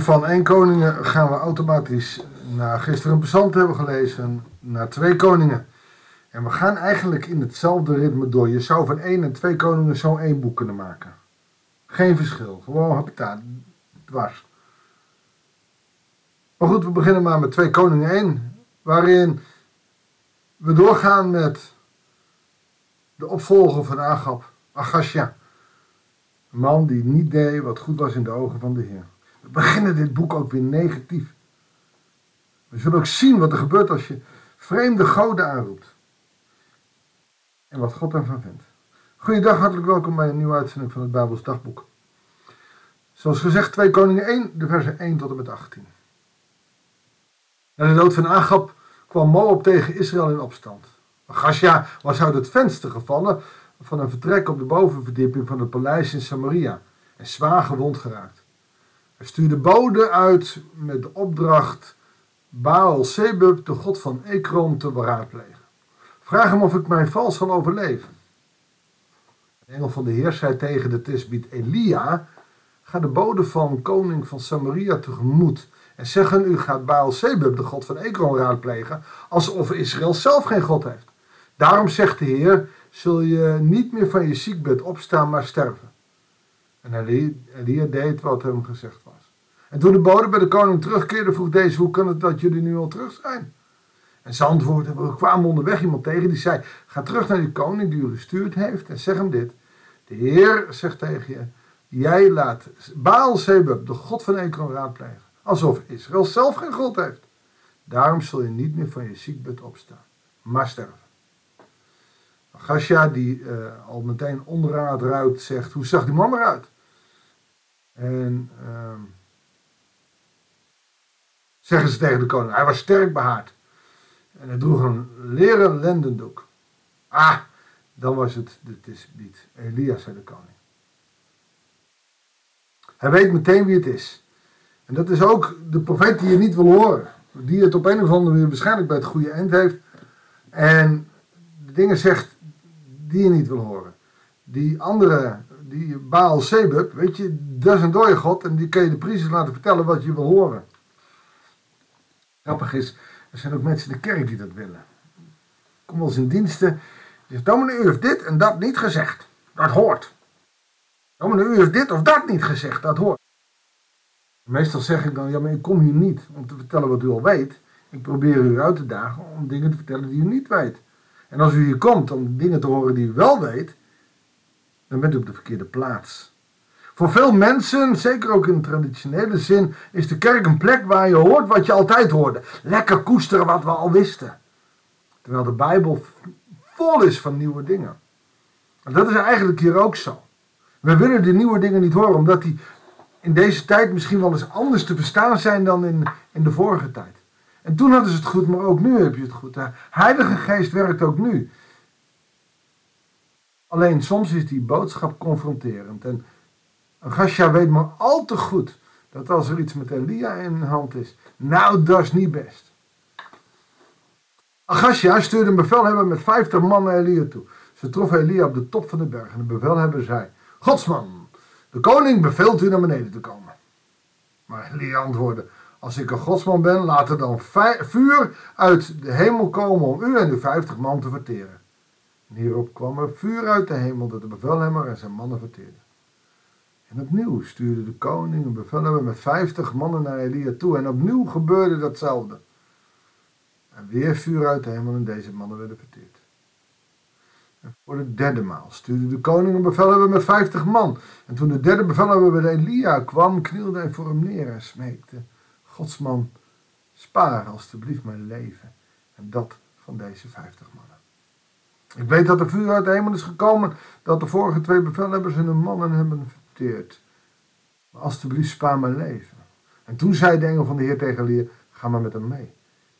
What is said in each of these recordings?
Van één koningen gaan we automatisch naar gisteren een hebben gelezen, naar twee koningen. En we gaan eigenlijk in hetzelfde ritme door. Je zou van één en twee koningen zo één boek kunnen maken. Geen verschil. Gewoon habitat. Dwars. Maar goed, we beginnen maar met twee koningen 1. Waarin we doorgaan met de opvolger van Agab, Agasja. Een man die niet deed wat goed was in de ogen van de Heer. We beginnen dit boek ook weer negatief. We zullen ook zien wat er gebeurt als je vreemde goden aanroept. En wat God ervan vindt. Goeiedag, hartelijk welkom bij een nieuwe uitzending van het Bijbels Dagboek. Zoals gezegd, 2 Koningen 1, de versen 1 tot en met 18. Na de dood van Agab kwam Moab tegen Israël in opstand. Gasja was uit het venster gevallen van een vertrek op de bovenverdieping van het paleis in Samaria en zwaar gewond geraakt. Stuurde bode uit met de opdracht Baal Zebub, de god van Ekron, te beraadplegen. Vraag hem of ik mijn val zal overleven. De engel van de Heer zei tegen de tisbiet Elia, ga de bode van koning van Samaria tegemoet en zeggen u gaat Baal Zebub, de god van Ekron, raadplegen, alsof Israël zelf geen god heeft. Daarom zegt de Heer, zul je niet meer van je ziekbed opstaan, maar sterven. En Elia deed wat hem gezegd was. En toen de bode bij de koning terugkeerde, vroeg deze, hoe kan het dat jullie nu al terug zijn? En ze antwoordde, we kwamen onderweg iemand tegen die zei, ga terug naar die koning die u gestuurd heeft en zeg hem dit. De Heer zegt tegen je, jij laat Baal Zebub, de god van Ekron, raadplegen. Alsof Israël zelf geen god heeft. Daarom zul je niet meer van je ziekbed opstaan, maar sterven. Gasja, die uh, al meteen onderaan ruit, zegt, hoe zag die man eruit? En uh, zeggen ze tegen de koning, hij was sterk behaard. En hij droeg een leren lendendoek. Ah, dan was het de tisbiet. Elia, zei de koning. Hij weet meteen wie het is. En dat is ook de profeet die je niet wil horen. Die het op een of andere manier waarschijnlijk bij het goede eind heeft. En de dingen zegt die je niet wil horen. Die andere, die Baal Zebub, weet je, dat is een dode god. En die kun je de priesters laten vertellen wat je wil horen. Grappig is, er zijn ook mensen in de kerk die dat willen. Kom wel eens in diensten. Zegt, dominee, u heeft dit en dat niet gezegd. Dat hoort. Dominee, u heeft dit of dat niet gezegd. Dat hoort. Meestal zeg ik dan, ja, maar ik kom hier niet om te vertellen wat u al weet. Ik probeer u uit te dagen om dingen te vertellen die u niet weet. En als u hier komt om dingen te horen die u wel weet, dan bent u op de verkeerde plaats. Voor veel mensen, zeker ook in traditionele zin, is de kerk een plek waar je hoort wat je altijd hoorde. Lekker koesteren wat we al wisten. Terwijl de Bijbel vol is van nieuwe dingen. En dat is eigenlijk hier ook zo. We willen die nieuwe dingen niet horen, omdat die in deze tijd misschien wel eens anders te verstaan zijn dan in, in de vorige tijd. En toen hadden ze het goed, maar ook nu heb je het goed. De Heilige Geest werkt ook nu. Alleen soms is die boodschap confronterend. En Gasja weet maar al te goed dat als er iets met Elia in hand is, nou dat is niet best. Agasja stuurde een bevelhebber met 50 man naar Elia toe. Ze troffen Elia op de top van de berg en de bevelhebber zei, Godsman, de koning beveelt u naar beneden te komen. Maar Elia antwoordde, als ik een godsman ben, laat er dan vuur uit de hemel komen om u en uw 50 man te verteren. En hierop kwam er vuur uit de hemel dat de bevelhebber en zijn mannen verteerden. En opnieuw stuurde de koning een bevelhebber met vijftig mannen naar Elia toe. En opnieuw gebeurde datzelfde. En weer vuur uit de hemel en deze mannen werden verteerd. En voor de derde maal stuurde de koning een bevelhebber met vijftig man. En toen de derde bevelhebber bij Elia kwam, knielde hij voor hem neer en smeekte. Godsman, spaar alstublieft mijn leven en dat van deze vijftig mannen. Ik weet dat er vuur uit de hemel is gekomen, dat de vorige twee bevelhebbers hun mannen hebben maar alstublieft spaar mijn leven. En toen zei de engel van de Heer tegen Elia, ga maar met hem mee.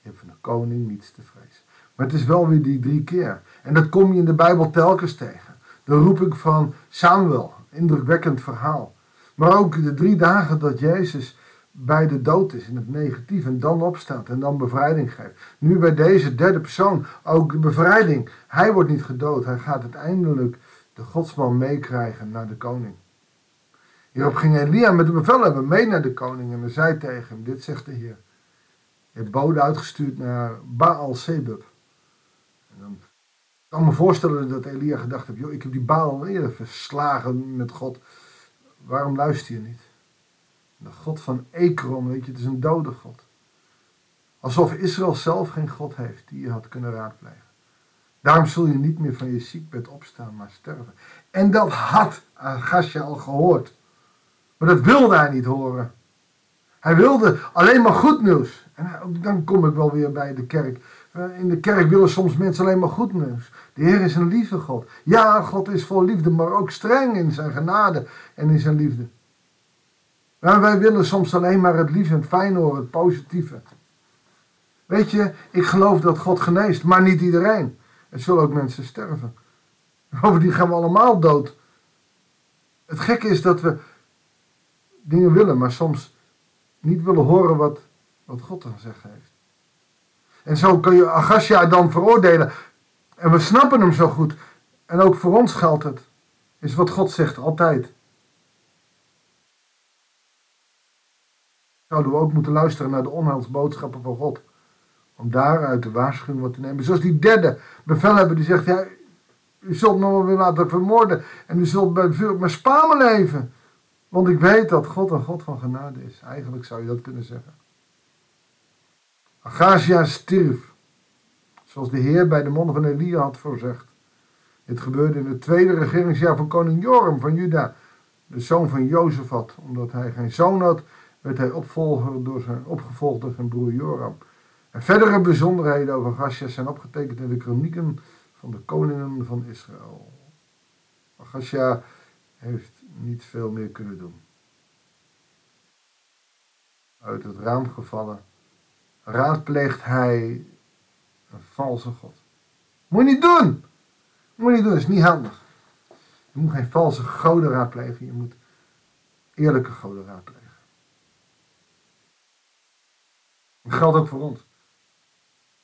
Je hebt van de koning niets te vrezen. Maar het is wel weer die drie keer. En dat kom je in de Bijbel telkens tegen. De roeping van Samuel, indrukwekkend verhaal. Maar ook de drie dagen dat Jezus bij de dood is in het negatief en dan opstaat en dan bevrijding geeft. Nu bij deze derde persoon ook bevrijding. Hij wordt niet gedood, hij gaat uiteindelijk de godsman meekrijgen naar de koning. Hierop ging Elia met de bevelhebber mee naar de koning en zei tegen hem, dit zegt de Heer. Je hebt bode uitgestuurd naar Baal dan ik kan me voorstellen dat Elia gedacht heeft, joh, ik heb die Baal al eerder verslagen met God. Waarom luister je niet? De God van Ekron, weet je, het is een dode God. Alsof Israël zelf geen God heeft die je had kunnen raadplegen. Daarom zul je niet meer van je ziekbed opstaan, maar sterven. En dat had Agasja al gehoord. Maar dat wilde hij niet horen. Hij wilde alleen maar goed nieuws. En dan kom ik wel weer bij de kerk. Eh, in de kerk willen soms mensen alleen maar goed nieuws. De Heer is een lieve God. Ja, God is vol liefde, maar ook streng in zijn genade en in zijn liefde. Maar wij willen soms alleen maar het lieve, het fijne horen, het positieve. Weet je, ik geloof dat God geneest, maar niet iedereen. Er zullen ook mensen sterven. Over die gaan we allemaal dood. Het gekke is dat we dingen willen, maar soms niet willen horen wat, wat God te zeggen heeft. En zo kun je Agasja dan veroordelen. En we snappen hem zo goed. En ook voor ons geldt het. Is wat God zegt altijd. Zouden we ook moeten luisteren naar de onheilsboodschappen van God. Om daaruit de waarschuwing wat te nemen. Zoals die derde bevelhebber die zegt, ja, u zult me wel weer laten vermoorden. En u zult bij vuur met spamen leven. Want ik weet dat God een God van genade is. Eigenlijk zou je dat kunnen zeggen. Agazia stierf. Zoals de Heer bij de monden van Elia had voorzegd. Dit gebeurde in het tweede regeringsjaar van koning Joram van Juda. De zoon van Jozefat. Omdat hij geen zoon had, werd hij opvolger door zijn, opgevolgd door zijn broer Joram. En verdere bijzonderheden over Agazia zijn opgetekend in de kronieken van de koningen van Israël. Agazia heeft niet veel meer kunnen doen. Uit het raam gevallen raadpleegt hij een valse God. Moet je niet doen! Moet je niet doen, dat is niet handig. Je moet geen valse goden raadplegen, je moet eerlijke goden raadplegen. Dat geldt ook voor ons.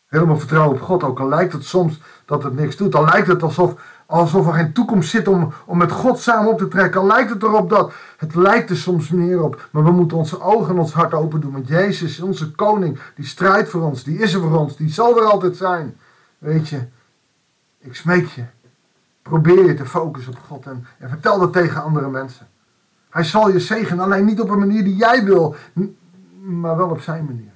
Helemaal vertrouwen op God, ook al lijkt het soms dat het niks doet. Dan lijkt het alsof Alsof er geen toekomst zit om, om met God samen op te trekken. Al lijkt het erop dat. Het lijkt er soms meer op. Maar we moeten onze ogen en ons hart open doen. Want Jezus, onze koning, die strijdt voor ons. Die is er voor ons. Die zal er altijd zijn. Weet je, ik smeek je. Probeer je te focussen op God. En, en vertel dat tegen andere mensen. Hij zal je zegenen. Alleen niet op een manier die jij wil. Maar wel op zijn manier.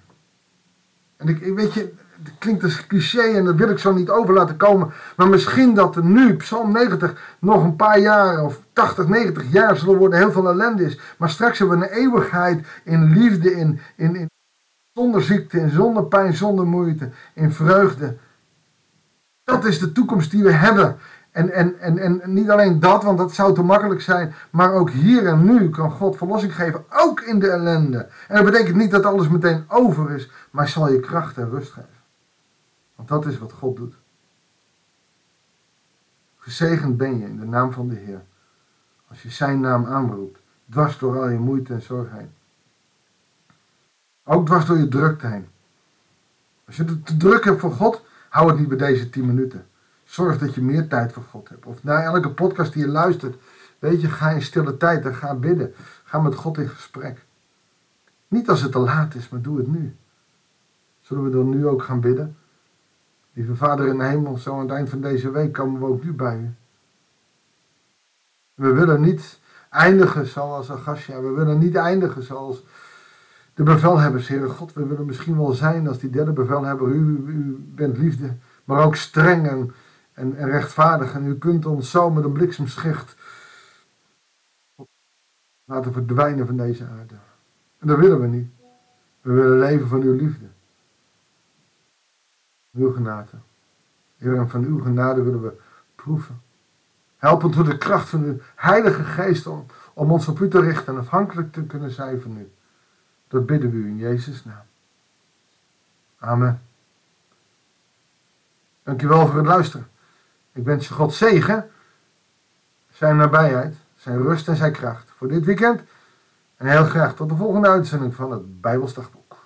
En ik, weet je, het klinkt als cliché en dat wil ik zo niet over laten komen. Maar misschien dat er nu, Psalm 90, nog een paar jaar of 80, 90 jaar zullen worden heel veel ellende is. Maar straks hebben we een eeuwigheid in liefde, in, in, in zonder ziekte, in zonder pijn, zonder moeite, in vreugde. Dat is de toekomst die we hebben. En, en, en, en niet alleen dat, want dat zou te makkelijk zijn, maar ook hier en nu kan God verlossing geven, ook in de ellende. En dat betekent niet dat alles meteen over is, maar zal je kracht en rust geven. Want dat is wat God doet. Gezegend ben je in de naam van de Heer, als je zijn naam aanroept, dwars door al je moeite en zorg heen. Ook dwars door je drukte heen. Als je te druk hebt voor God, hou het niet bij deze 10 minuten. Zorg dat je meer tijd voor God hebt. Of na elke podcast die je luistert, weet je, ga in stille tijd en ga bidden. Ga met God in gesprek. Niet als het te laat is, maar doe het nu. Zullen we dan nu ook gaan bidden? Lieve Vader in de hemel, zo aan het eind van deze week komen we ook nu bij u. We willen niet eindigen zoals Agasja. We willen niet eindigen zoals de bevelhebbers, Heere God. We willen misschien wel zijn als die derde bevelhebber. U, u bent liefde, maar ook streng en, en, en rechtvaardig. En u kunt ons zo met een bliksemschicht laten verdwijnen van deze aarde. En dat willen we niet. We willen leven van uw liefde. Uw genade. Heer, en van uw genade willen we proeven. Help ons door de kracht van uw Heilige Geest om, om ons op u te richten en afhankelijk te kunnen zijn van u. Dat bidden we u in Jezus' naam. Amen. Dankjewel voor het luisteren. Ik wens je God zegen, zijn nabijheid, zijn rust en zijn kracht voor dit weekend. En heel graag tot de volgende uitzending van het Bijbelsdagboek.